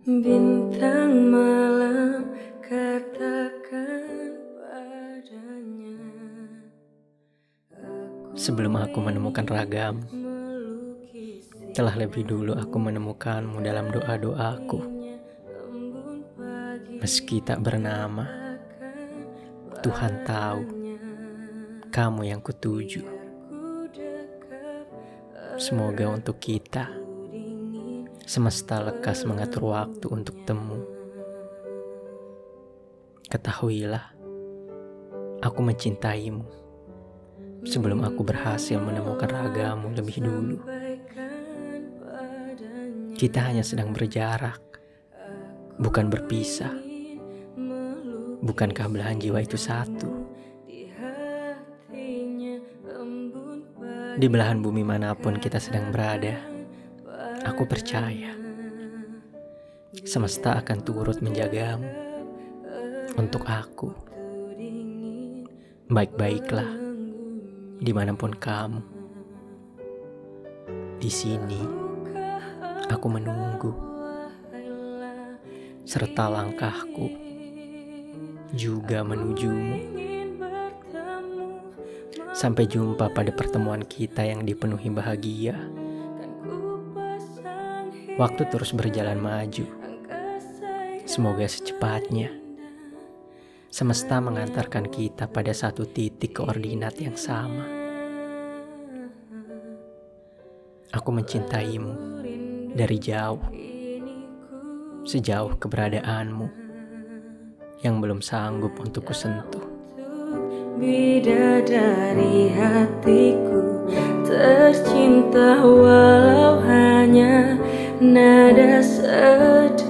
Bintang malam katakan padanya. Sebelum aku menemukan ragam Telah lebih dulu aku menemukanmu dalam doa-doaku. Meski tak bernama Tuhan tahu Kamu yang kutuju. Semoga untuk kita Semesta lekas mengatur waktu untuk temu. Ketahuilah, aku mencintaimu sebelum aku berhasil menemukan ragamu lebih dulu. Kita hanya sedang berjarak, bukan berpisah. Bukankah belahan jiwa itu satu? Di belahan bumi mana pun kita sedang berada Aku percaya semesta akan turut menjagamu untuk aku. Baik-baiklah di mana pun kamu. Di sini aku menunggu serta langkahku juga menujumu. Sampai jumpa pada pertemuan kita yang dipenuhi bahagia. Waktu terus berjalan maju. Semoga secepatnya semesta mengantarkan kita pada satu titik koordinat yang sama. Aku mencintaimu dari jauh, sejauh keberadaanmu yang belum sanggup untuk kusentuh. Bidadari hatiku tercinta walau nada sederhana